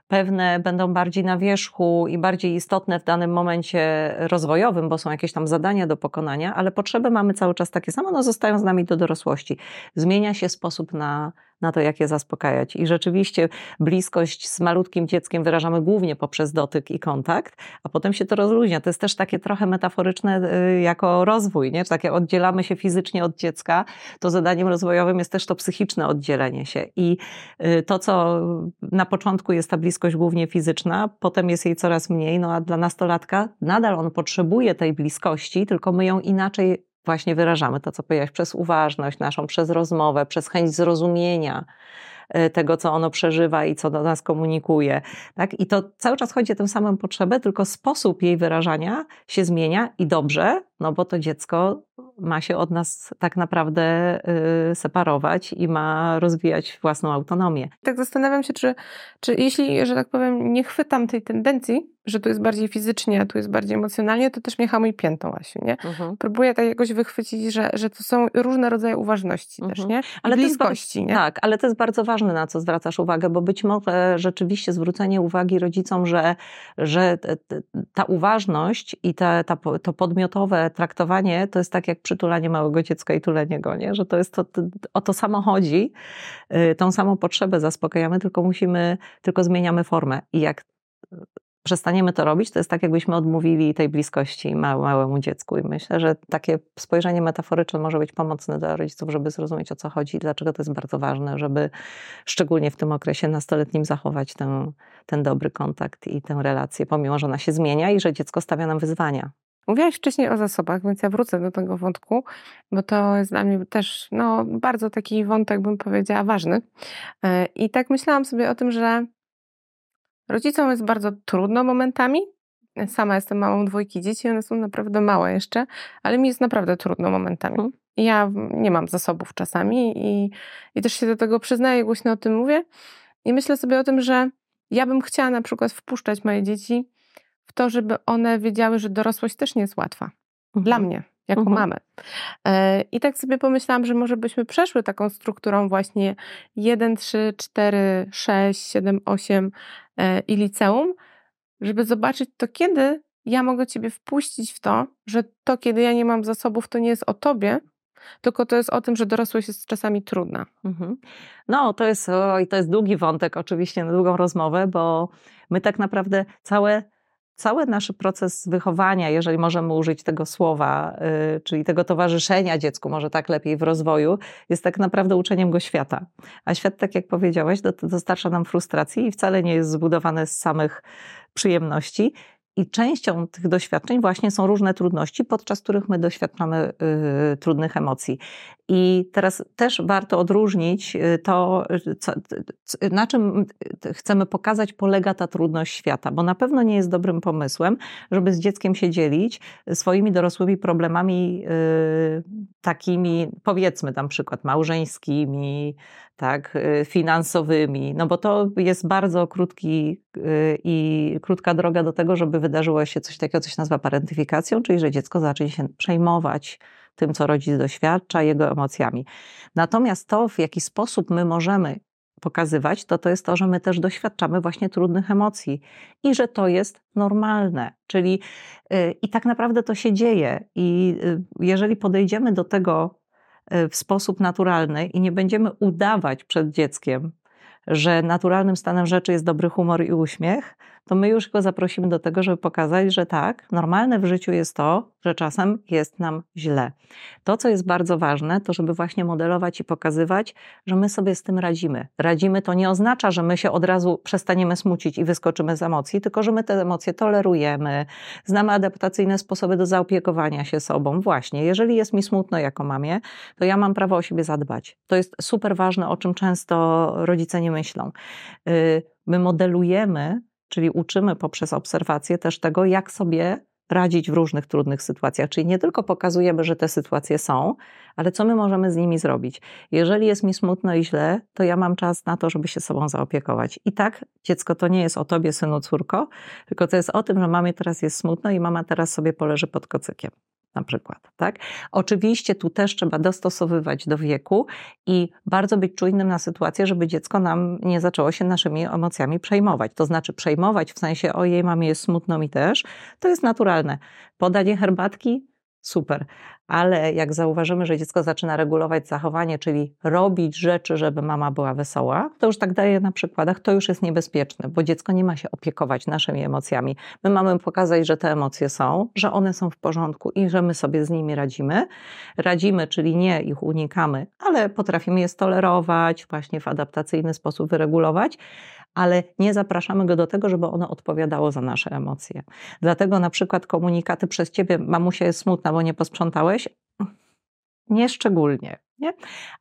B: pewne będą bardziej na wierzchu i bardziej istotne w danym momencie rozwojowym, bo są jakieś tam zadania do pokonania, ale potrzeby mamy cały czas takie same, one zostają z nami do dorosłości. Zmienia się sposób na na to, jak je zaspokajać. I rzeczywiście bliskość z malutkim dzieckiem wyrażamy głównie poprzez dotyk i kontakt, a potem się to rozluźnia. To jest też takie trochę metaforyczne y, jako rozwój, nie? Tak jak oddzielamy się fizycznie od dziecka, to zadaniem rozwojowym jest też to psychiczne oddzielenie się. I y, to, co na początku jest ta bliskość głównie fizyczna, potem jest jej coraz mniej, no a dla nastolatka nadal on potrzebuje tej bliskości, tylko my ją inaczej właśnie wyrażamy to, co powiedziałeś, przez uważność naszą, przez rozmowę, przez chęć zrozumienia e, tego, co ono przeżywa i co do nas komunikuje. Tak? I to cały czas chodzi o tę samą potrzebę, tylko sposób jej wyrażania się zmienia i dobrze, no bo to dziecko ma się od nas tak naprawdę y, separować i ma rozwijać własną autonomię.
A: Tak zastanawiam się, czy, czy jeśli, że tak powiem, nie chwytam tej tendencji, że tu jest bardziej fizycznie, a tu jest bardziej emocjonalnie, to też mnie hamuj piętą, Asiu, nie? Mhm. Próbuję tak jakoś wychwycić, że, że to są różne rodzaje uważności mhm. też, nie? Ale bliskości, nie?
B: Tak, ale to jest bardzo ważne, na co zwracasz uwagę, bo być może rzeczywiście zwrócenie uwagi rodzicom, że, że ta uważność i ta, ta, to podmiotowe traktowanie to jest tak jak przytulanie małego dziecka i tulenie go, nie? Że to jest to, o to samo chodzi, y, tą samą potrzebę zaspokajamy, tylko musimy, tylko zmieniamy formę. I jak przestaniemy to robić, to jest tak, jakbyśmy odmówili tej bliskości małemu dziecku. I myślę, że takie spojrzenie metaforyczne może być pomocne dla rodziców, żeby zrozumieć o co chodzi i dlaczego to jest bardzo ważne, żeby szczególnie w tym okresie nastoletnim zachować ten, ten dobry kontakt i tę relację, pomimo że ona się zmienia i że dziecko stawia nam wyzwania.
A: Mówiłaś wcześniej o zasobach, więc ja wrócę do tego wątku, bo to jest dla mnie też no, bardzo taki wątek, bym powiedziała, ważny. E, I tak myślałam sobie o tym, że Rodzicom jest bardzo trudno momentami. Sama jestem mamą dwójki dzieci, one są naprawdę małe jeszcze, ale mi jest naprawdę trudno momentami. Mhm. Ja nie mam zasobów czasami i, i też się do tego przyznaję, głośno o tym mówię. I myślę sobie o tym, że ja bym chciała na przykład wpuszczać moje dzieci w to, żeby one wiedziały, że dorosłość też nie jest łatwa. Mhm. Dla mnie, jako mhm. mamy. E, I tak sobie pomyślałam, że może byśmy przeszły taką strukturą właśnie 1, 3, 4, 6, 7, 8 i liceum, żeby zobaczyć to, kiedy ja mogę Ciebie wpuścić w to, że to, kiedy ja nie mam zasobów, to nie jest o Tobie, tylko to jest o tym, że dorosłość jest czasami trudna. Mhm.
B: No, to jest, oj, to jest długi wątek, oczywiście, na długą rozmowę, bo my tak naprawdę całe cały nasz proces wychowania, jeżeli możemy użyć tego słowa, yy, czyli tego towarzyszenia dziecku, może tak lepiej w rozwoju, jest tak naprawdę uczeniem go świata. A świat, tak jak powiedziałeś, dostarcza nam frustracji i wcale nie jest zbudowany z samych przyjemności. I częścią tych doświadczeń właśnie są różne trudności, podczas których my doświadczamy y, trudnych emocji. I teraz też warto odróżnić y, to, y, co, na czym chcemy pokazać, polega ta trudność świata, bo na pewno nie jest dobrym pomysłem, żeby z dzieckiem się dzielić swoimi dorosłymi problemami takimi, powiedzmy tam przykład małżeńskimi, tak, y, finansowymi, no bo to jest bardzo krótki y, i krótka droga do tego, żeby wydarzyło się coś takiego, co się nazywa parentyfikacją, czyli że dziecko zacznie się przejmować tym, co rodzic doświadcza, jego emocjami. Natomiast to, w jaki sposób my możemy pokazywać, to to jest to, że my też doświadczamy właśnie trudnych emocji i że to jest normalne. Czyli yy, i tak naprawdę to się dzieje. I jeżeli podejdziemy do tego w sposób naturalny i nie będziemy udawać przed dzieckiem, że naturalnym stanem rzeczy jest dobry humor i uśmiech, to my już go zaprosimy do tego, żeby pokazać, że tak, normalne w życiu jest to, że czasem jest nam źle. To, co jest bardzo ważne, to żeby właśnie modelować i pokazywać, że my sobie z tym radzimy. Radzimy to nie oznacza, że my się od razu przestaniemy smucić i wyskoczymy z emocji, tylko że my te emocje tolerujemy, znamy adaptacyjne sposoby do zaopiekowania się sobą. Właśnie, jeżeli jest mi smutno jako mamie, to ja mam prawo o siebie zadbać. To jest super ważne, o czym często rodzice nie myślą. Y, my modelujemy czyli uczymy poprzez obserwację też tego, jak sobie radzić w różnych trudnych sytuacjach. Czyli nie tylko pokazujemy, że te sytuacje są, ale co my możemy z nimi zrobić. Jeżeli jest mi smutno i źle, to ja mam czas na to, żeby się sobą zaopiekować. I tak, dziecko to nie jest o tobie, synu, córko, tylko to jest o tym, że mamie teraz jest smutno i mama teraz sobie poleży pod kocykiem na przykład. Tak? Oczywiście tu też trzeba dostosowywać do wieku i bardzo być czujnym na sytuację, żeby dziecko nam nie zaczęło się naszymi emocjami przejmować. To znaczy przejmować w sensie, ojej, mamie jest smutno mi też, to jest naturalne. Podanie herbatki, super. Ale jak zauważymy, że dziecko zaczyna regulować zachowanie, czyli robić rzeczy, żeby mama była wesoła, to już tak daję na przykładach, to już jest niebezpieczne, bo dziecko nie ma się opiekować naszymi emocjami. My mamy pokazać, że te emocje są, że one są w porządku i że my sobie z nimi radzimy. Radzimy, czyli nie ich unikamy, ale potrafimy je stolerować, właśnie w adaptacyjny sposób wyregulować ale nie zapraszamy go do tego, żeby ono odpowiadało za nasze emocje. Dlatego na przykład komunikaty przez ciebie, mamusia jest smutna, bo nie posprzątałeś, nie szczególnie. Nie?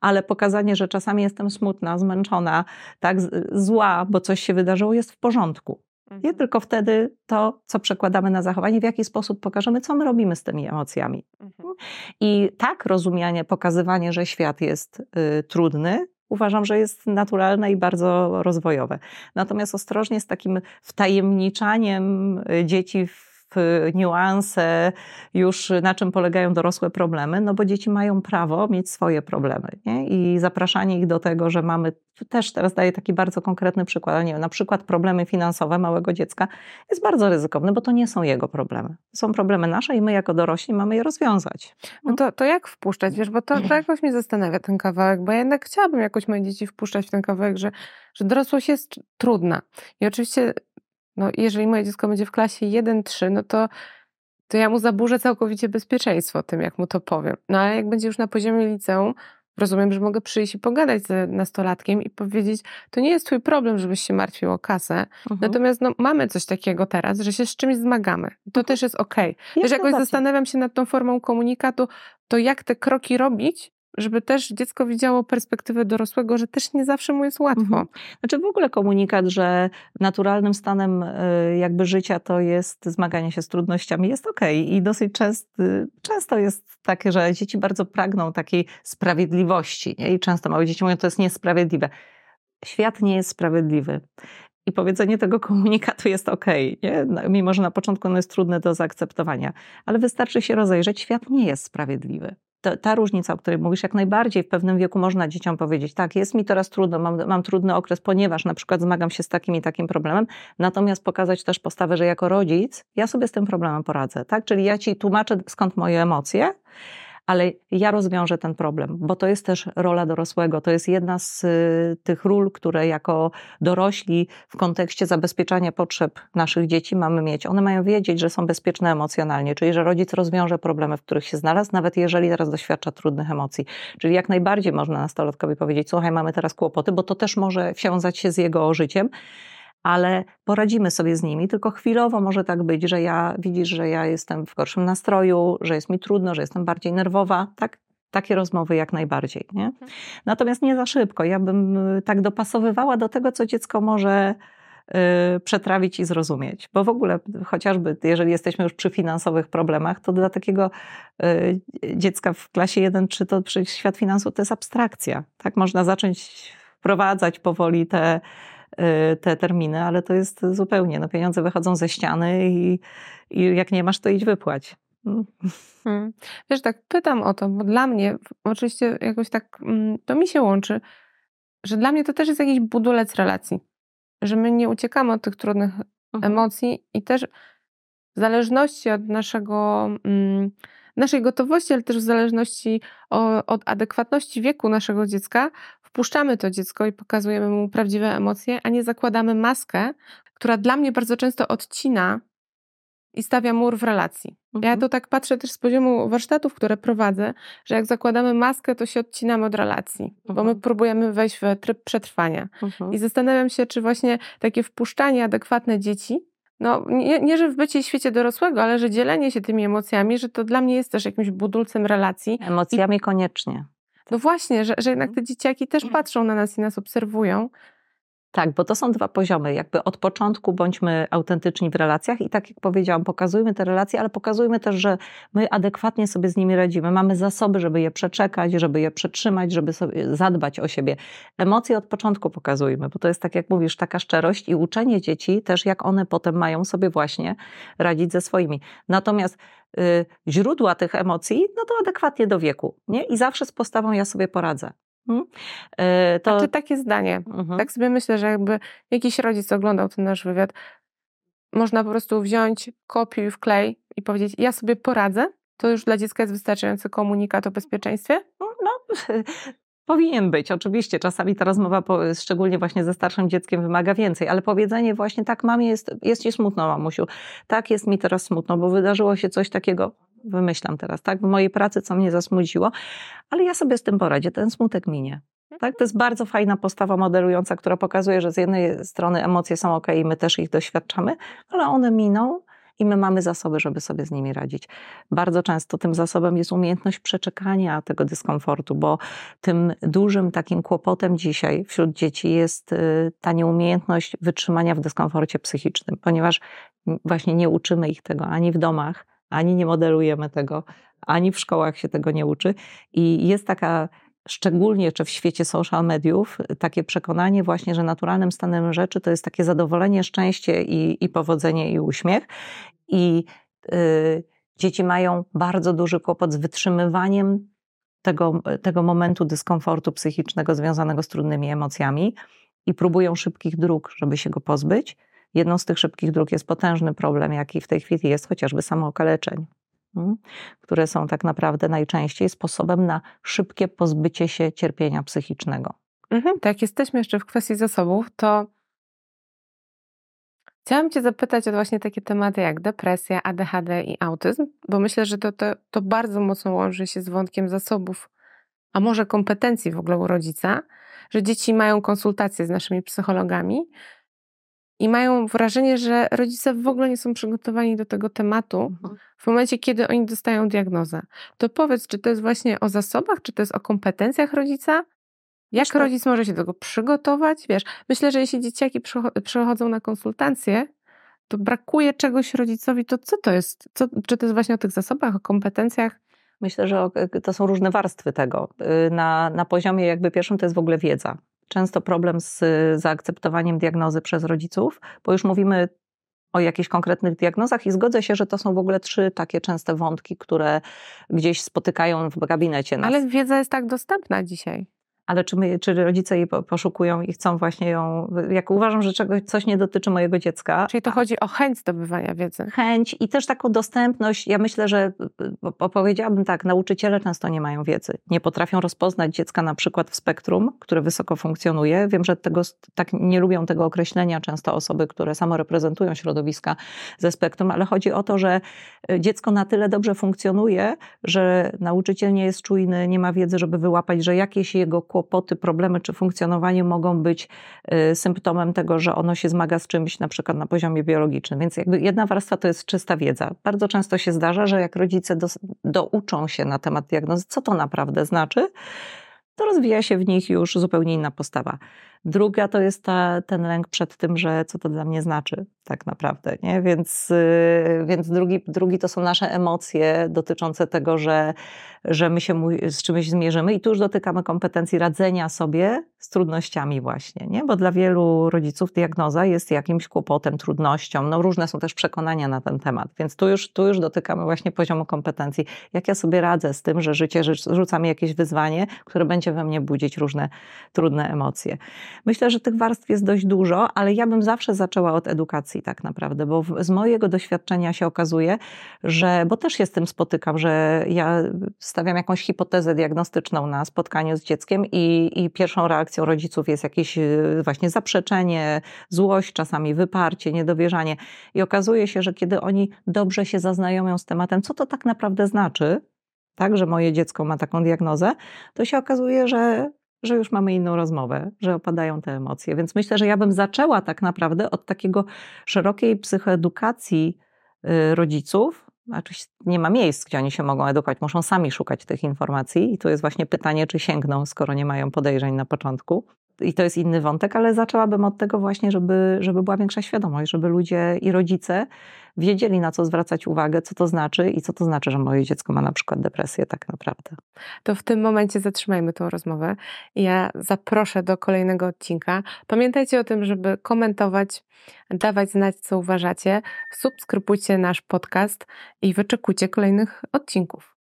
B: Ale pokazanie, że czasami jestem smutna, zmęczona, tak, zła, bo coś się wydarzyło, jest w porządku. Nie mhm. tylko wtedy to, co przekładamy na zachowanie, w jaki sposób pokażemy, co my robimy z tymi emocjami. Mhm. I tak rozumianie, pokazywanie, że świat jest y, trudny, uważam, że jest naturalne i bardzo rozwojowe. Natomiast ostrożnie z takim wtajemniczaniem y, dzieci w niuanse już na czym polegają dorosłe problemy, no bo dzieci mają prawo mieć swoje problemy. Nie? I zapraszanie ich do tego, że mamy, też teraz daję taki bardzo konkretny przykład, nie wiem, na przykład problemy finansowe małego dziecka jest bardzo ryzykowne, bo to nie są jego problemy. Są problemy nasze i my jako dorośli mamy je rozwiązać.
A: No to, to jak wpuszczać, wiesz, bo to, to jakoś mnie zastanawia ten kawałek, bo ja jednak chciałabym jakoś moje dzieci wpuszczać w ten kawałek, że, że dorosłość jest trudna. I oczywiście no, jeżeli moje dziecko będzie w klasie 1-3, no to, to ja mu zaburzę całkowicie bezpieczeństwo tym, jak mu to powiem. No ale jak będzie już na poziomie liceum, rozumiem, że mogę przyjść i pogadać z nastolatkiem i powiedzieć, to nie jest twój problem, żebyś się martwił o kasę. Mhm. Natomiast no, mamy coś takiego teraz, że się z czymś zmagamy. To mhm. też jest okej. Okay. Wiesz, jakoś zastanawiam się nad tą formą komunikatu, to jak te kroki robić, żeby też dziecko widziało perspektywę dorosłego, że też nie zawsze mu jest łatwo. Mhm.
B: Znaczy w ogóle komunikat, że naturalnym stanem y, jakby życia to jest zmaganie się z trudnościami, jest okej okay. i dosyć często, często jest takie, że dzieci bardzo pragną takiej sprawiedliwości nie? i często małe dzieci mówią, to jest niesprawiedliwe. Świat nie jest sprawiedliwy. I powiedzenie tego komunikatu jest ok, nie? mimo że na początku ono jest trudne do zaakceptowania, ale wystarczy się rozejrzeć, świat nie jest sprawiedliwy ta, różnica, o której mówisz, jak najbardziej w pewnym wieku można dzieciom powiedzieć, tak, jest mi teraz trudno, mam, mam trudny okres, ponieważ na przykład zmagam się z takim i takim problemem, natomiast pokazać też postawę, że jako rodzic ja sobie z tym problemem poradzę, tak, czyli ja ci tłumaczę skąd moje emocje, ale ja rozwiążę ten problem, bo to jest też rola dorosłego. To jest jedna z y, tych ról, które jako dorośli w kontekście zabezpieczania potrzeb naszych dzieci mamy mieć. One mają wiedzieć, że są bezpieczne emocjonalnie, czyli że rodzic rozwiąże problemy, w których się znalazł, nawet jeżeli teraz doświadcza trudnych emocji. Czyli jak najbardziej można nastolatkowi powiedzieć: Słuchaj, mamy teraz kłopoty, bo to też może wiązać się z jego życiem ale poradzimy sobie z nimi, tylko chwilowo może tak być, że ja widzisz, że ja jestem w gorszym nastroju, że jest mi trudno, że jestem bardziej nerwowa, tak? Takie rozmowy jak najbardziej. Nie? Mhm. Natomiast nie za szybko. Ja bym y, tak dopasowywała do tego, co dziecko może y, przetrawić i zrozumieć. Bo w ogóle chociażby jeżeli jesteśmy już przy finansowych problemach, to dla takiego y, dziecka w klasie 1 czy to przy świat finansów to jest abstrakcja. Tak można zacząć wprowadzać powoli te te terminy, ale to jest zupełnie, no pieniądze wychodzą ze ściany i, i jak nie masz, to idź wypłać.
A: Mm. Hmm. Wiesz, tak pytam o to, bo dla mnie, oczywiście jakoś tak, mm, to mi się łączy, że dla mnie to też jest jakiś budulec relacji, że my nie uciekamy od tych trudnych mhm. emocji i też w zależności od naszego, mm, naszej gotowości, ale też w zależności od adekwatności wieku naszego dziecka, wpuszczamy to dziecko i pokazujemy mu prawdziwe emocje, a nie zakładamy maskę, która dla mnie bardzo często odcina i stawia mur w relacji. Mhm. Ja to tak patrzę też z poziomu warsztatów, które prowadzę, że jak zakładamy maskę, to się odcinamy od relacji, mhm. bo my mhm. próbujemy wejść w tryb przetrwania. Mhm. I zastanawiam się, czy właśnie takie wpuszczanie adekwatne dzieci, no nie, nie, że w bycie świecie dorosłego, ale że dzielenie się tymi emocjami, że to dla mnie jest też jakimś budulcem relacji.
B: Emocjami I, koniecznie.
A: No właśnie, że, że jednak mhm. te dzieciaki też patrzą na nas i nas obserwują.
B: Tak, bo to są dwa poziomy. Jakby od początku bądźmy autentyczni w relacjach i tak jak powiedziałam, pokazujmy te relacje, ale pokazujmy też, że my adekwatnie sobie z nimi radzimy. Mamy zasoby, żeby je przeczekać, żeby je przetrzymać, żeby sobie zadbać o siebie. Emocje od początku pokazujmy, bo to jest tak jak mówisz, taka szczerość i uczenie dzieci też, jak one potem mają sobie właśnie radzić ze swoimi. Natomiast y, źródła tych emocji, no to adekwatnie do wieku. Nie? I zawsze z postawą ja sobie poradzę.
A: Hmm? To... Znaczy takie zdanie. Mhm. Tak sobie myślę, że jakby jakiś rodzic oglądał ten nasz wywiad, można po prostu wziąć, kopiuj, wklej i powiedzieć, ja sobie poradzę, to już dla dziecka jest wystarczający komunikat o bezpieczeństwie?
B: No, no powinien być, oczywiście. Czasami ta rozmowa, szczególnie właśnie ze starszym dzieckiem, wymaga więcej, ale powiedzenie właśnie tak, mamie jest, jest ci smutno, mamusiu, tak jest mi teraz smutno, bo wydarzyło się coś takiego, wymyślam teraz, tak, w mojej pracy, co mnie zasmuciło, ale ja sobie z tym poradzę, ten smutek minie. Tak? To jest bardzo fajna postawa modelująca, która pokazuje, że z jednej strony emocje są ok i my też ich doświadczamy, ale one miną i my mamy zasoby, żeby sobie z nimi radzić. Bardzo często tym zasobem jest umiejętność przeczekania tego dyskomfortu, bo tym dużym takim kłopotem dzisiaj wśród dzieci jest y, ta nieumiejętność wytrzymania w dyskomforcie psychicznym, ponieważ właśnie nie uczymy ich tego ani w domach, ani nie modelujemy tego ani w szkołach się tego nie uczy. I jest taka szczególnie czy w świecie social mediów, takie przekonanie właśnie, że naturalnym stanem rzeczy to jest takie zadowolenie, szczęście i, i powodzenie i uśmiech. I y, dzieci mają bardzo duży kłopot z wytrzymywaniem tego, tego momentu dyskomfortu psychicznego związanego z trudnymi emocjami i próbują szybkich dróg, żeby się go pozbyć. Jedną z tych szybkich dróg jest potężny problem, jaki w tej chwili jest chociażby samookaleczeń, hmm, które są tak naprawdę najczęściej sposobem na szybkie pozbycie się cierpienia psychicznego.
A: Mhm, tak, jesteśmy jeszcze w kwestii zasobów, to chciałam Cię zapytać o właśnie takie tematy jak depresja, ADHD i autyzm, bo myślę, że to, to, to bardzo mocno łączy się z wątkiem zasobów, a może kompetencji w ogóle u rodzica, że dzieci mają konsultacje z naszymi psychologami i mają wrażenie, że rodzice w ogóle nie są przygotowani do tego tematu mhm. w momencie, kiedy oni dostają diagnozę. To powiedz, czy to jest właśnie o zasobach, czy to jest o kompetencjach rodzica? Jak rodzic może się do tego przygotować? Wiesz, myślę, że jeśli dzieciaki przychodzą na konsultacje, to brakuje czegoś rodzicowi, to co to jest? Co, czy to jest właśnie o tych zasobach, o kompetencjach?
B: Myślę, że to są różne warstwy tego. Y, na, na poziomie jakby pierwszym to jest w ogóle wiedza często problem z zaakceptowaniem diagnozy przez rodziców, bo już mówimy o jakichś konkretnych diagnozach i zgodzę się, że to są w ogóle trzy takie częste wątki, które gdzieś spotykają w gabinecie nas.
A: Ale wiedza jest tak dostępna dzisiaj
B: ale czy, my, czy rodzice jej poszukują i chcą właśnie ją, jak uważam, że czegoś, coś nie dotyczy mojego dziecka.
A: Czyli to chodzi o chęć zdobywania wiedzy.
B: Chęć i też taką dostępność. Ja myślę, że powiedziałabym tak, nauczyciele często nie mają wiedzy. Nie potrafią rozpoznać dziecka na przykład w spektrum, które wysoko funkcjonuje. Wiem, że tego, tak nie lubią tego określenia często osoby, które samo reprezentują środowiska ze spektrum, ale chodzi o to, że e, dziecko na tyle dobrze funkcjonuje, że nauczyciel nie jest czujny, nie ma wiedzy, żeby wyłapać, że jakieś jego kłopoty, problemy czy funkcjonowanie mogą być y, symptomem tego, że ono się zmaga z czymś na przykład na poziomie biologicznym. Więc jakby jedna warstwa to jest czysta wiedza. Bardzo często się zdarza, że jak rodzice do, douczą się na temat diagnozy, co to naprawdę znaczy, to rozwija się w nich już zupełnie inna postawa. Druga to jest ta, ten lęk przed tym, że co to dla mnie znaczy tak naprawdę. Nie? Więc, y, więc drugi, drugi to są nasze emocje dotyczące tego, że, że my się z czymś zmierzymy i tu już dotykamy kompetencji radzenia sobie z trudnościami właśnie, nie? bo dla wielu rodziców diagnoza jest jakimś kłopotem, trudnością. No różne są też przekonania na ten temat, więc tu już, tu już dotykamy właśnie poziomu kompetencji. Jak ja sobie radzę z tym, że życie rzuca mi jakieś wyzwanie, które będzie we mnie budzić różne trudne emocje. Myślę, że tych warstw jest dość dużo, ale ja bym zawsze zaczęła od edukacji tak naprawdę, bo z mojego doświadczenia się okazuje, że, bo też się z tym spotykam, że ja stawiam jakąś hipotezę diagnostyczną na spotkaniu z dzieckiem i, i pierwszą reakcją rodziców jest jakieś y, właśnie zaprzeczenie, złość, czasami wyparcie, niedowierzanie. I okazuje się, że kiedy oni dobrze się zaznajomią z tematem, co to tak naprawdę znaczy, tak, że moje dziecko ma taką diagnozę, to się okazuje, że że już mamy inną rozmowę, że opadają te emocje. Więc myślę, że ja bym zaczęła tak naprawdę od takiego szerokiej psychoedukacji y, rodziców. Znaczy nie ma miejsc, gdzie oni się mogą edukować, muszą sami szukać tych informacji i tu jest właśnie pytanie, czy sięgną, skoro nie mają podejrzeń na początku. I to jest inny wątek, ale zaczęłabym od tego właśnie, żeby, żeby była większa świadomość, żeby ludzie i rodzice wiedzieli, na co zwracać uwagę, co to znaczy i co to znaczy, że moje dziecko ma na przykład depresję tak naprawdę.
A: To w tym momencie zatrzymajmy tę rozmowę. Ja zaproszę do kolejnego odcinka. Pamiętajcie o tym, żeby komentować, dawać znać, co uważacie. Subskrybujcie nasz podcast i wyczekujcie kolejnych odcinków.